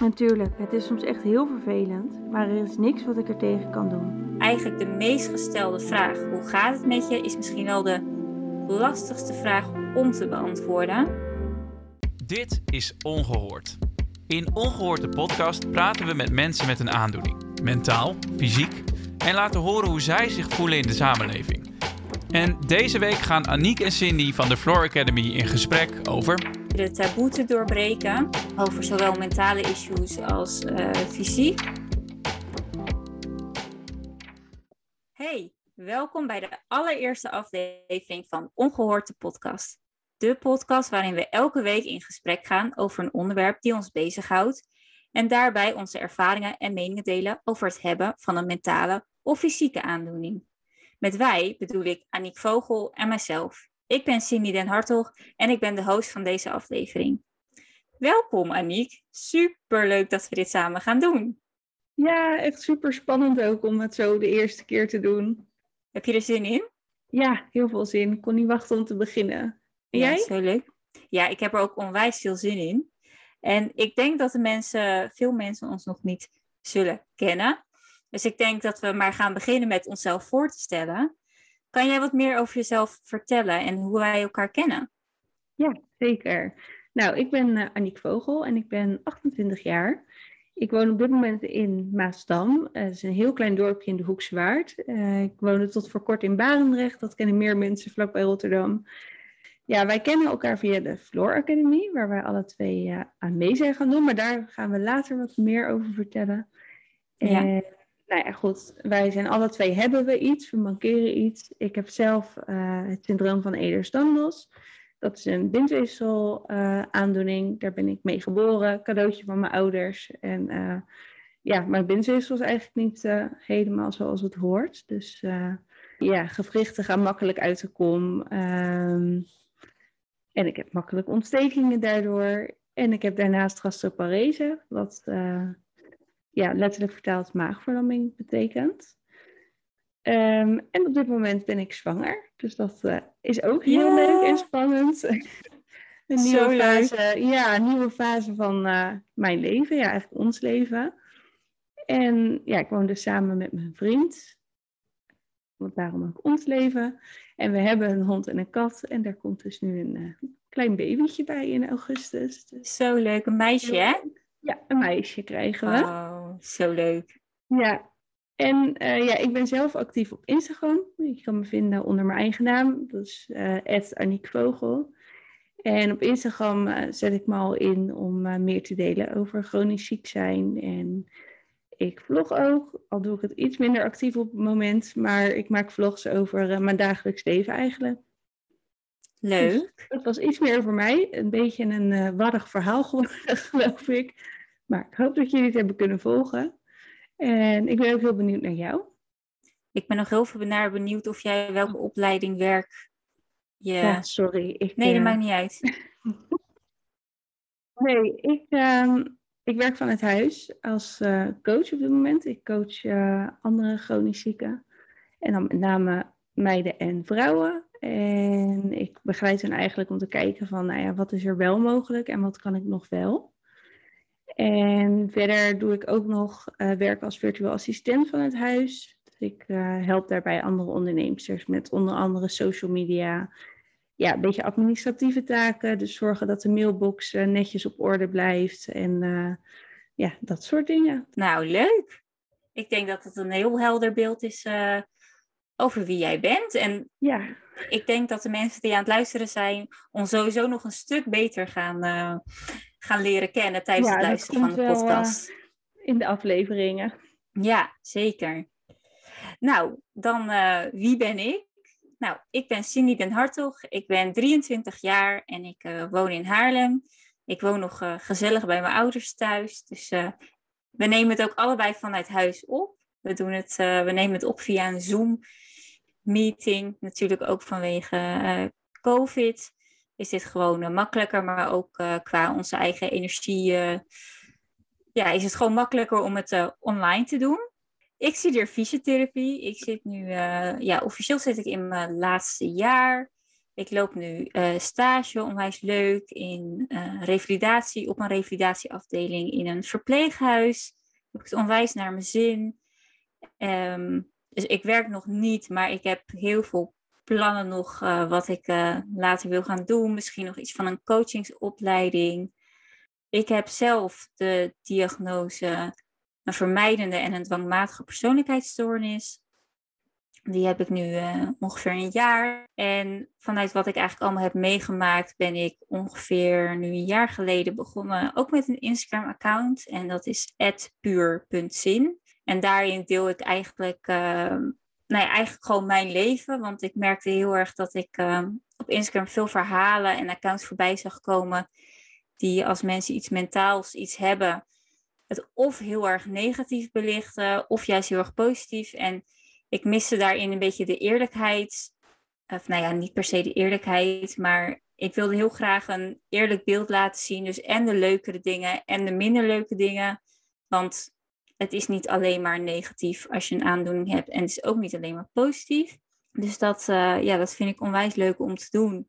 Natuurlijk, het is soms echt heel vervelend, maar er is niks wat ik er tegen kan doen. Eigenlijk de meest gestelde vraag, hoe gaat het met je, is misschien wel de lastigste vraag om te beantwoorden. Dit is Ongehoord. In Ongehoord de podcast praten we met mensen met een aandoening, mentaal, fysiek, en laten horen hoe zij zich voelen in de samenleving. En deze week gaan Aniek en Cindy van de Floor Academy in gesprek over de taboe te doorbreken over zowel mentale issues als uh, fysiek. Hey, welkom bij de allereerste aflevering van Ongehoord de podcast. De podcast waarin we elke week in gesprek gaan over een onderwerp die ons bezighoudt en daarbij onze ervaringen en meningen delen over het hebben van een mentale of fysieke aandoening. Met wij bedoel ik Aniek Vogel en mijzelf. Ik ben Cindy Den Hartog en ik ben de host van deze aflevering. Welkom Aniek, super leuk dat we dit samen gaan doen. Ja, echt super spannend ook om het zo de eerste keer te doen. Heb je er zin in? Ja, heel veel zin. Ik kon niet wachten om te beginnen. En ja, jij? Zo leuk. Ja, ik heb er ook onwijs veel zin in. En ik denk dat de mensen, veel mensen ons nog niet zullen kennen. Dus ik denk dat we maar gaan beginnen met onszelf voor te stellen. Kan jij wat meer over jezelf vertellen en hoe wij elkaar kennen? Ja, zeker. Nou, ik ben uh, Aniek Vogel en ik ben 28 jaar. Ik woon op dit moment in Maasdam. Het is een heel klein dorpje in de Hoekse Waard. Uh, ik woonde tot voor kort in Barendrecht. Dat kennen meer mensen vlakbij Rotterdam. Ja, wij kennen elkaar via de Floor Academy, waar wij alle twee aan mee zijn gaan doen. Maar daar gaan we later wat meer over vertellen. Ja nou ja, goed. Wij zijn alle twee hebben we iets, we mankeren iets. Ik heb zelf uh, het syndroom van Ehlers-Danlos. Dat is een bindweefsel aandoening. Daar ben ik mee geboren, cadeautje van mijn ouders. En uh, ja, mijn bindweefsel is eigenlijk niet helemaal zoals het hoort. Dus ja, gewrichten gaan makkelijk uit de kom. Um, en ik heb makkelijk ontstekingen daardoor. En ik heb daarnaast gastroparese, wat ja, letterlijk vertaald maagverlamming betekent. Um, en op dit moment ben ik zwanger. Dus dat uh, is ook heel leuk en spannend. een nieuwe fase, ja, een nieuwe fase van uh, mijn leven. Ja, eigenlijk ons leven. En ja, ik woon dus samen met mijn vriend. Want daarom ook ons leven. En we hebben een hond en een kat. En daar komt dus nu een uh, klein babytje bij in augustus. Dus Zo leuk, een meisje hè? Ja, een meisje krijgen we. Oh, zo leuk. Ja, en uh, ja, ik ben zelf actief op Instagram. Je kan me vinden onder mijn eigen naam. Dat is uh, Aniek Vogel. En op Instagram uh, zet ik me al in om meer te delen over chronisch ziek zijn. En ik vlog ook, al doe ik het iets minder actief op het moment. Maar ik maak vlogs over mijn dagelijks leven eigenlijk. Leuk. Dus dat was iets meer over mij. Een beetje een warrig verhaal geworden, geloof ik. Maar ik hoop dat jullie het hebben kunnen volgen. En ik ben ook heel benieuwd naar jou. Ik ben nog heel veel naar benieuwd of jij welke opleiding werk je... Ja, sorry. Ik, nee, dat uh... maakt niet uit. nee, ik, uh, ik werk vanuit huis als uh, coach op dit moment. Ik coach andere chronisch zieken. En dan met name meiden en vrouwen. En ik begeleid hen eigenlijk om te kijken van, nou ja, wat is er wel mogelijk en wat kan ik nog wel. En verder doe ik ook nog uh, werk als virtueel assistent van het huis. Dus ik uh, help daarbij andere ondernemers met onder andere social media. Ja, een beetje administratieve taken. Dus zorgen dat de mailbox uh, netjes op orde blijft. En ja, dat soort dingen. Nou, leuk. Ik denk dat het een heel helder beeld is over wie jij bent. En ja. ik denk dat de mensen die aan het luisteren zijn, ons sowieso nog een stuk beter gaan, uh, gaan leren kennen tijdens ja, het luisteren van de wel, podcast. Uh, in de afleveringen. Ja, zeker. Nou, dan uh, wie ben ik? Nou, ik ben Cindy den Hartog. Ik ben 23 jaar en ik woon in Haarlem. Ik woon nog gezellig bij mijn ouders thuis. Dus we nemen het ook allebei vanuit huis op. We, doen het, we nemen het op via een Zoom meeting. Natuurlijk ook vanwege uh, COVID is dit gewoon uh, makkelijker, maar ook uh, qua onze eigen energie ja, is het gewoon makkelijker om het online te doen. Ik studeer fysiotherapie. Ik zit nu, ja, officieel zit ik in mijn laatste jaar. Ik loop nu uh, stage, onwijs leuk, in uh, revalidatie, op een revalidatieafdeling in een verpleeghuis. Heb ik het onwijs naar mijn zin. Um, dus ik werk nog niet, maar ik heb heel veel plannen nog uh, wat ik later wil gaan doen. Misschien nog iets van een coachingsopleiding. Ik heb zelf de diagnose een vermijdende en een dwangmatige persoonlijkheidsstoornis. Die heb ik nu uh, ongeveer een jaar. En vanuit wat ik eigenlijk allemaal heb meegemaakt, ben ik ongeveer nu een jaar geleden begonnen. Ook met een Instagram-account. En dat is puur.zin. En daarin deel ik eigenlijk, uh, nou ja, eigenlijk gewoon mijn leven. Want ik merkte heel erg dat ik uh, op Instagram veel verhalen en accounts voorbij zag komen. Die als mensen iets mentaals, iets hebben, het of heel erg negatief belichten, of juist heel erg positief. En ik miste daarin een beetje de eerlijkheid. Of nou ja, niet per se de eerlijkheid, maar ik wilde heel graag een eerlijk beeld laten zien. Dus en de leukere dingen en de minder leuke dingen. Want het is niet alleen maar negatief als je een aandoening hebt. En het is ook niet alleen maar positief. Dus dat, uh, ja, dat vind ik onwijs leuk om te doen.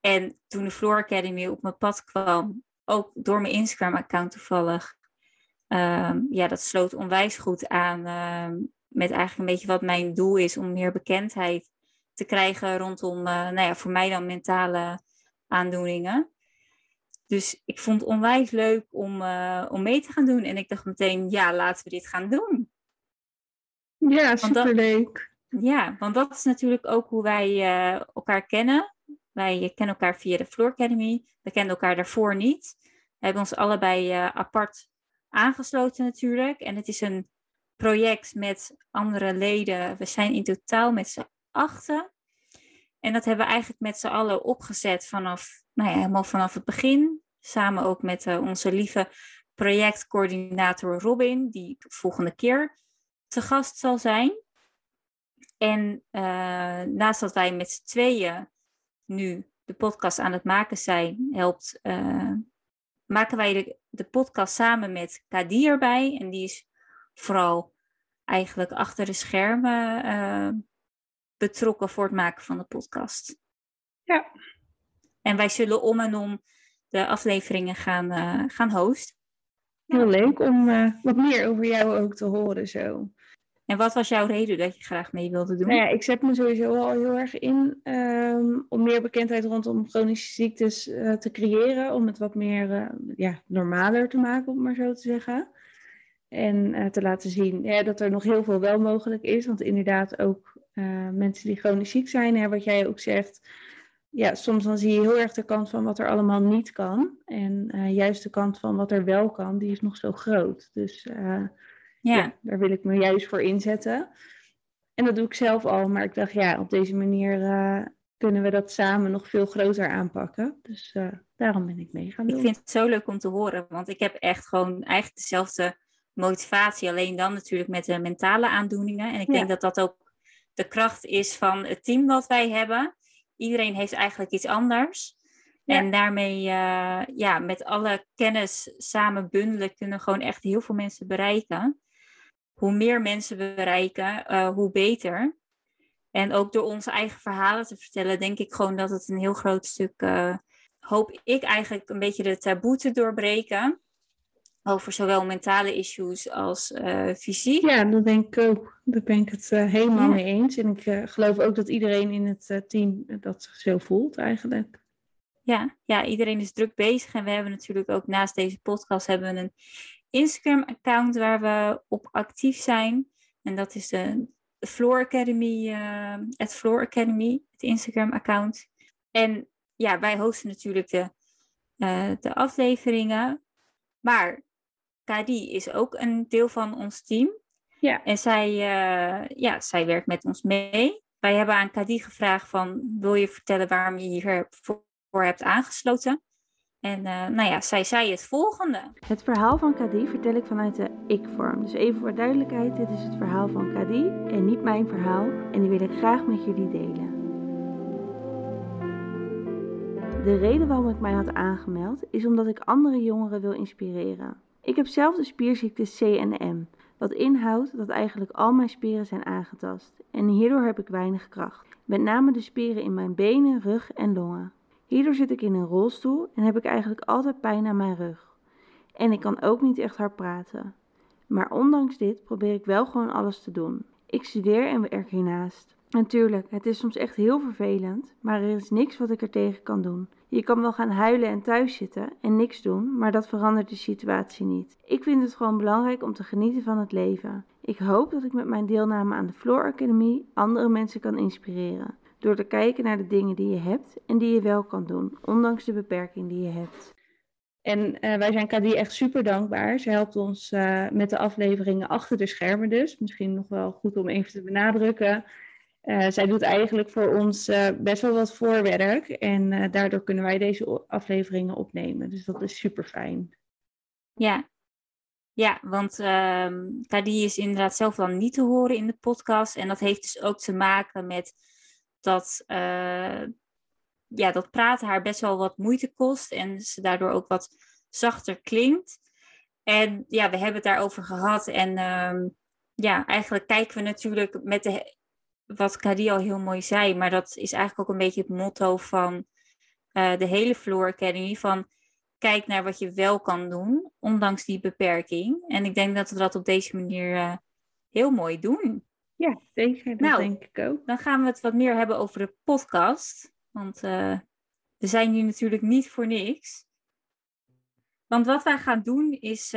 En toen de Floor Academy op mijn pad kwam, ook door mijn Instagram-account toevallig, um, ja, dat sloot onwijs goed aan uh, met eigenlijk een beetje wat mijn doel is om meer bekendheid te krijgen rondom, uh, nou ja, voor mij dan mentale aandoeningen. Dus ik vond het onwijs leuk om, uh, om mee te gaan doen. En ik dacht meteen, ja, laten we dit gaan doen. Ja, superleuk. Ja, want dat is natuurlijk ook hoe wij uh, elkaar kennen. Wij kennen elkaar via de Floor Academy. We kenden elkaar daarvoor niet. We hebben ons allebei uh, apart aangesloten natuurlijk. En het is een project met andere leden. We zijn in totaal met z'n achten. En dat hebben we eigenlijk met z'n allen opgezet vanaf, nou ja, helemaal vanaf het begin. Samen ook met uh, onze lieve projectcoördinator Robin, die volgende keer te gast zal zijn. En uh, naast dat wij met z'n tweeën nu de podcast aan het maken zijn, helpt, uh, maken wij de, podcast samen met Kadi erbij. En die is vooral eigenlijk achter de schermen betrokken voor het maken van de podcast. Ja. En wij zullen om en om de afleveringen gaan, uh, gaan hosten. Heel leuk om uh, wat meer over jou ook te horen zo. En wat was jouw reden dat je graag mee wilde doen? Nou ja, ik zet me sowieso al heel erg in um, om meer bekendheid rondom chronische ziektes uh, te creëren. Om het wat meer uh, ja, normaler te maken, om maar zo te zeggen. En uh, te laten zien ja, dat er nog heel veel wel mogelijk is. Want inderdaad ook mensen die chronisch ziek zijn, hè, wat jij ook zegt. Ja, soms dan zie je heel erg de kant van wat er allemaal niet kan. En juist de kant van wat er wel kan, die is nog zo groot. Dus... Ja. ja. daar wil ik me juist voor inzetten. En dat doe ik zelf al, maar ik dacht, ja, op deze manier kunnen we dat samen nog veel groter aanpakken. Dus daarom ben ik mee gaan doen. Ik vind het zo leuk om te horen, want ik heb echt gewoon eigenlijk dezelfde motivatie, alleen dan natuurlijk met de mentale aandoeningen. En ik ja. denk dat dat ook de kracht is van het team wat wij hebben. Iedereen heeft eigenlijk iets anders. Ja. En daarmee, uh, ja, met alle kennis samen bundelen, kunnen gewoon echt heel veel mensen bereiken hoe meer mensen we bereiken, uh, hoe beter. En ook door onze eigen verhalen te vertellen, denk ik gewoon dat het een heel groot stuk, uh, hoop ik eigenlijk een beetje de taboe te doorbreken. Over zowel mentale issues als uh, fysiek. Ja, dat denk ik ook. Daar ben ik het helemaal ja. mee eens. En ik geloof ook dat iedereen in het team dat zich zo voelt eigenlijk. Ja, ja, iedereen is druk bezig. En we hebben natuurlijk ook naast deze podcast hebben we een Instagram-account waar we op actief zijn. En dat is de Floor Academy, het Floor Academy, het Instagram-account. En ja, wij hosten natuurlijk de, de afleveringen. Maar Kadi is ook een deel van ons team. Ja. En zij, uh, ja, zij werkt met ons mee. Wij hebben aan Kadi gevraagd van, wil je vertellen waarom je hier voor hebt aangesloten? En uh, nou ja, zij zei het volgende. Het verhaal van Kadi vertel ik vanuit de ik-vorm. Dus even voor duidelijkheid, dit is het verhaal van Kadi en niet mijn verhaal. En die wil ik graag met jullie delen. De reden waarom ik mij had aangemeld is omdat ik andere jongeren wil inspireren. Ik heb zelf de spierziekte CNM, Wat inhoudt dat eigenlijk al mijn spieren zijn aangetast en hierdoor heb ik weinig kracht. Met name de spieren in mijn benen, rug en longen. Hierdoor zit ik in een rolstoel en heb ik eigenlijk altijd pijn aan mijn rug. En ik kan ook niet echt hard praten. Maar ondanks dit probeer ik wel gewoon alles te doen. Ik studeer en werk hiernaast. Natuurlijk, het is soms echt heel vervelend, maar er is niks wat ik er tegen kan doen. Je kan wel gaan huilen en thuis zitten en niks doen, maar dat verandert de situatie niet. Ik vind het gewoon belangrijk om te genieten van het leven. Ik hoop dat ik met mijn deelname aan de Floor Academy andere mensen kan inspireren. Door te kijken naar de dingen die je hebt en die je wel kan doen, ondanks de beperking die je hebt. En uh, wij zijn Kadi echt super dankbaar. Ze helpt ons uh, met de afleveringen achter de schermen dus. Misschien nog wel goed om even te benadrukken. Uh, zij doet eigenlijk voor ons best wel wat voorwerk. En daardoor kunnen wij deze afleveringen opnemen. Dus dat is super fijn. Ja, ja want Kadi is inderdaad zelf dan niet te horen in de podcast. En dat heeft dus ook te maken met dat ja, dat praten haar best wel wat moeite kost en ze daardoor ook wat zachter klinkt. En ja, we hebben het daarover gehad. En um, ja, eigenlijk kijken we natuurlijk met de, wat Kadi al heel mooi zei, maar dat is eigenlijk ook een beetje het motto van uh, de hele Floor Academy. Van kijk naar wat je wel kan doen, ondanks die beperking. En ik denk dat we dat op deze manier uh, heel mooi doen. Ja, zeker. Dat nou, denk ik ook. Dan gaan we het wat meer hebben over de podcast. Want uh, we zijn hier natuurlijk niet voor niks. Want wat wij gaan doen is.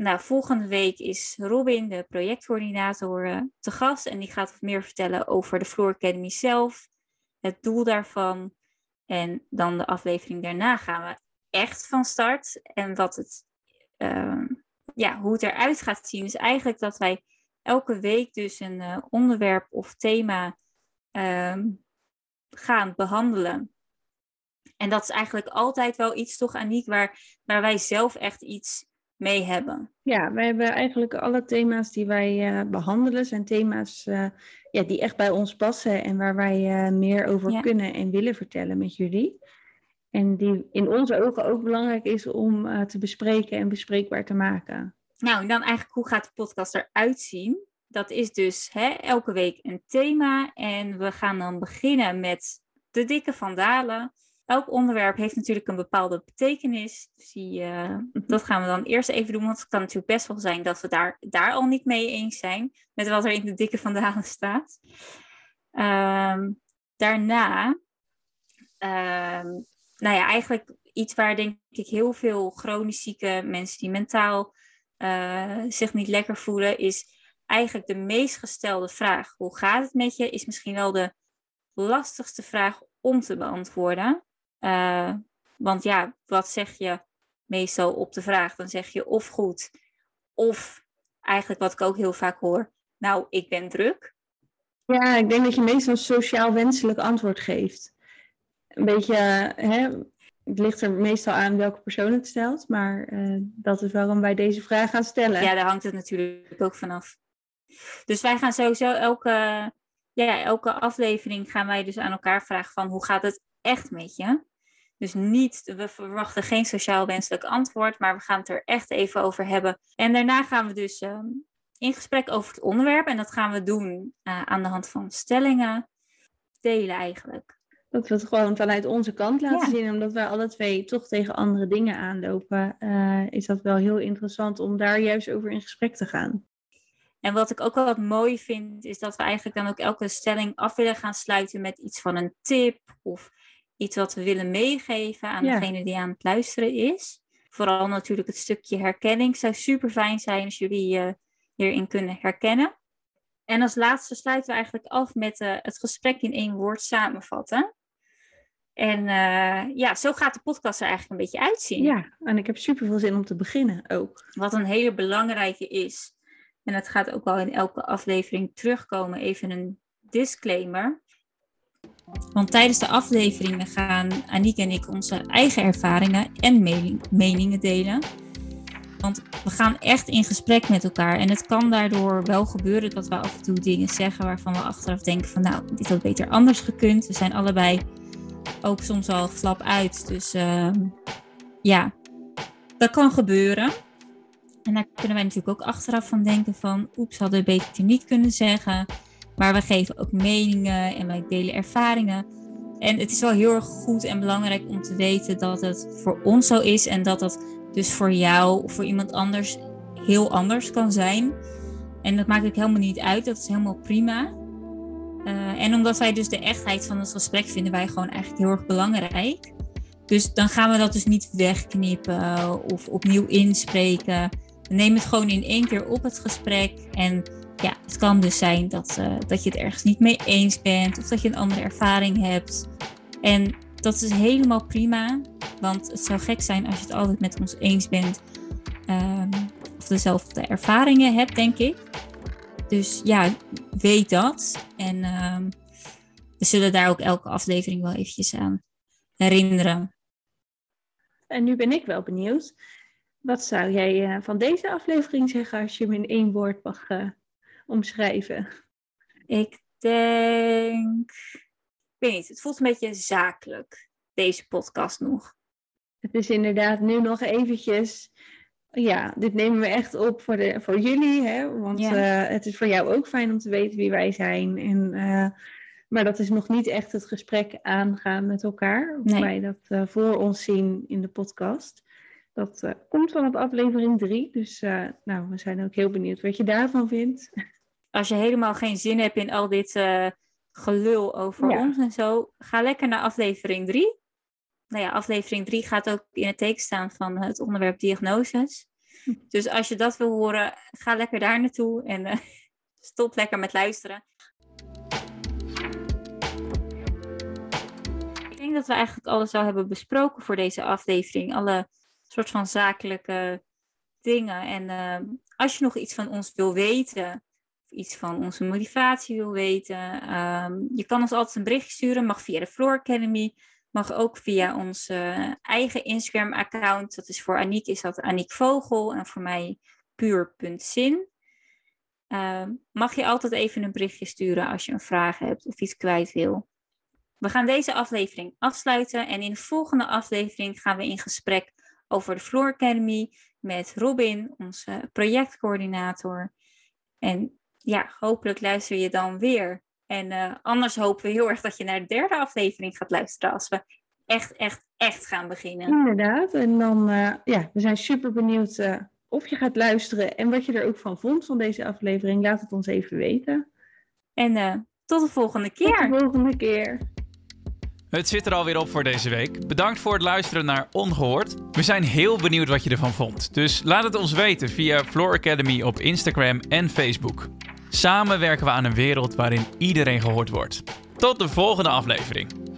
Nou, volgende week is Robin, de projectcoördinator, uh, te gast. En die gaat wat meer vertellen over de Floor Academy zelf. Het doel daarvan. En dan de aflevering daarna gaan we echt van start. En wat het, uh, ja, hoe het eruit gaat zien, is eigenlijk dat wij elke week dus een uh, onderwerp of thema uh, gaan behandelen. En dat is eigenlijk altijd wel iets, toch, Aniek, waar, waar wij zelf echt iets mee hebben. Ja, wij hebben eigenlijk alle thema's die wij uh, behandelen, zijn thema's uh, ja, die echt bij ons passen en waar wij uh, meer over ja. kunnen en willen vertellen met jullie. En die in onze ogen ook belangrijk is om te bespreken en bespreekbaar te maken. Nou, en dan eigenlijk, hoe gaat de podcast eruit zien? dat is dus hè, elke week een thema. En we gaan dan beginnen met de dikke vandalen. Elk onderwerp heeft natuurlijk een bepaalde betekenis. Dus uh, dat gaan we dan eerst even doen. Want het kan natuurlijk best wel zijn dat we daar, daar al niet mee eens zijn. Met wat er in de dikke vandalen staat. Um, daarna, um, nou ja, eigenlijk iets waar denk ik heel veel chronisch zieke mensen die mentaal uh, zich niet lekker voelen, is eigenlijk de meest gestelde vraag, hoe gaat het met je, is misschien wel de lastigste vraag om te beantwoorden. Uh, want ja, wat zeg je meestal op de vraag? Dan zeg je of goed, of eigenlijk wat ik ook heel vaak hoor, nou, ik ben druk. Ja, ik denk dat je meestal een sociaal wenselijk antwoord geeft. Een beetje, hè, het ligt er meestal aan welke persoon het stelt, maar uh, dat is waarom wij deze vraag gaan stellen. Ja, daar hangt het natuurlijk ook vanaf. Dus wij gaan sowieso elke, ja, elke aflevering gaan wij dus aan elkaar vragen van hoe gaat het echt met je? Dus niet, we verwachten geen sociaal wenselijk antwoord, maar we gaan het er echt even over hebben. En daarna gaan we dus um, in gesprek over het onderwerp. En dat gaan we doen uh, aan de hand van stellingen delen eigenlijk. Dat we het gewoon vanuit onze kant laten ja. zien, omdat wij alle twee toch tegen andere dingen aanlopen, uh, is dat wel heel interessant om daar juist over in gesprek te gaan. En wat ik ook wel wat mooi vind, is dat we eigenlijk dan ook elke stelling af willen gaan sluiten met iets van een tip of iets wat we willen meegeven aan ja. degene die aan het luisteren is. Vooral natuurlijk het stukje herkenning. Het zou super fijn zijn als jullie uh, hierin kunnen herkennen. En als laatste sluiten we eigenlijk af met uh, het gesprek in één woord samenvatten. En uh, ja, zo gaat de podcast er eigenlijk een beetje uitzien. Ja, en ik heb super veel zin om te beginnen ook. Wat een hele belangrijke is, en het gaat ook wel in elke aflevering terugkomen, even een disclaimer. Want tijdens de afleveringen gaan Aniek en ik onze eigen ervaringen en meningen delen. Want we gaan echt in gesprek met elkaar. En het kan daardoor wel gebeuren dat we af en toe dingen zeggen waarvan we achteraf denken van nou, dit had beter anders gekund. We zijn allebei ook soms al flap uit. Dus uh, ja, dat kan gebeuren. En daar kunnen wij natuurlijk ook achteraf van denken van, oeps, hadden we beter niet kunnen zeggen. Maar we geven ook meningen en wij delen ervaringen. En het is wel heel erg goed en belangrijk om te weten dat het voor ons zo is en dat dat dus voor jou of voor iemand anders heel anders kan zijn. En dat maakt ook helemaal niet uit, dat is helemaal prima. Uh, en omdat wij dus de echtheid van het gesprek vinden wij gewoon eigenlijk heel erg belangrijk. Dus dan gaan we dat dus niet wegknippen of opnieuw inspreken. We nemen het gewoon in één keer op het gesprek. En ja, het kan dus zijn dat, uh, dat je het ergens niet mee eens bent of dat je een andere ervaring hebt. En dat is helemaal prima, want het zou gek zijn als je het altijd met ons eens bent um, of dezelfde ervaringen hebt, denk ik. Dus ja, weet dat. En um, we zullen daar ook elke aflevering wel eventjes aan herinneren. En nu ben ik wel benieuwd. Wat zou jij uh, van deze aflevering zeggen als je hem in één woord mag uh, omschrijven? Ik denk. Ik weet niet, het voelt een beetje zakelijk, deze podcast nog. Het is inderdaad nu nog eventjes. Ja, dit nemen we echt op voor, de, voor jullie. Hè? Want ja. uh, het is voor jou ook fijn om te weten wie wij zijn. En, uh, maar dat is nog niet echt het gesprek aangaan met elkaar. Hoe nee. wij dat uh, voor ons zien in de podcast. Dat komt vanaf aflevering 3. Dus nou, we zijn ook heel benieuwd wat je daarvan vindt. Als je helemaal geen zin hebt in al dit gelul over ja. ons en zo, ga lekker naar aflevering 3 nou ja, aflevering 3 gaat ook in het teken staan van het onderwerp diagnoses. Hm. Dus als je dat wil horen, ga lekker daar naartoe en uh, stop lekker met luisteren. Ik denk dat we eigenlijk alles al hebben besproken voor deze aflevering. Alle soort van zakelijke dingen. En uh, als je nog iets van ons wil weten, iets van onze motivatie wil weten, um, je kan ons altijd een berichtje sturen. Mag via de Floor Academy Mag ook via ons uh, eigen Instagram-account. Dat is voor Aniek is dat Aniek Vogel en voor mij puur.zin. Uh, mag je altijd even een berichtje sturen als je een vraag hebt of iets kwijt wil. We gaan deze aflevering afsluiten en in de volgende aflevering gaan we in gesprek over de Floor Academy met Robin, onze projectcoördinator. En ja, hopelijk luister je dan weer en uh, anders hopen we heel erg dat je naar de derde aflevering gaat luisteren als we echt, echt, echt gaan beginnen. Inderdaad. En dan, uh, ja, we zijn super benieuwd uh, of je gaat luisteren en wat je er ook van vond van deze aflevering. Laat het ons even weten. En tot de volgende keer. Tot de volgende keer. Het zit er alweer op voor deze week. Bedankt voor het luisteren naar Ongehoord. We zijn heel benieuwd wat je ervan vond. Dus laat het ons weten via Floor Academy op Instagram en Facebook. Samen werken we aan een wereld waarin iedereen gehoord wordt. Tot de volgende aflevering.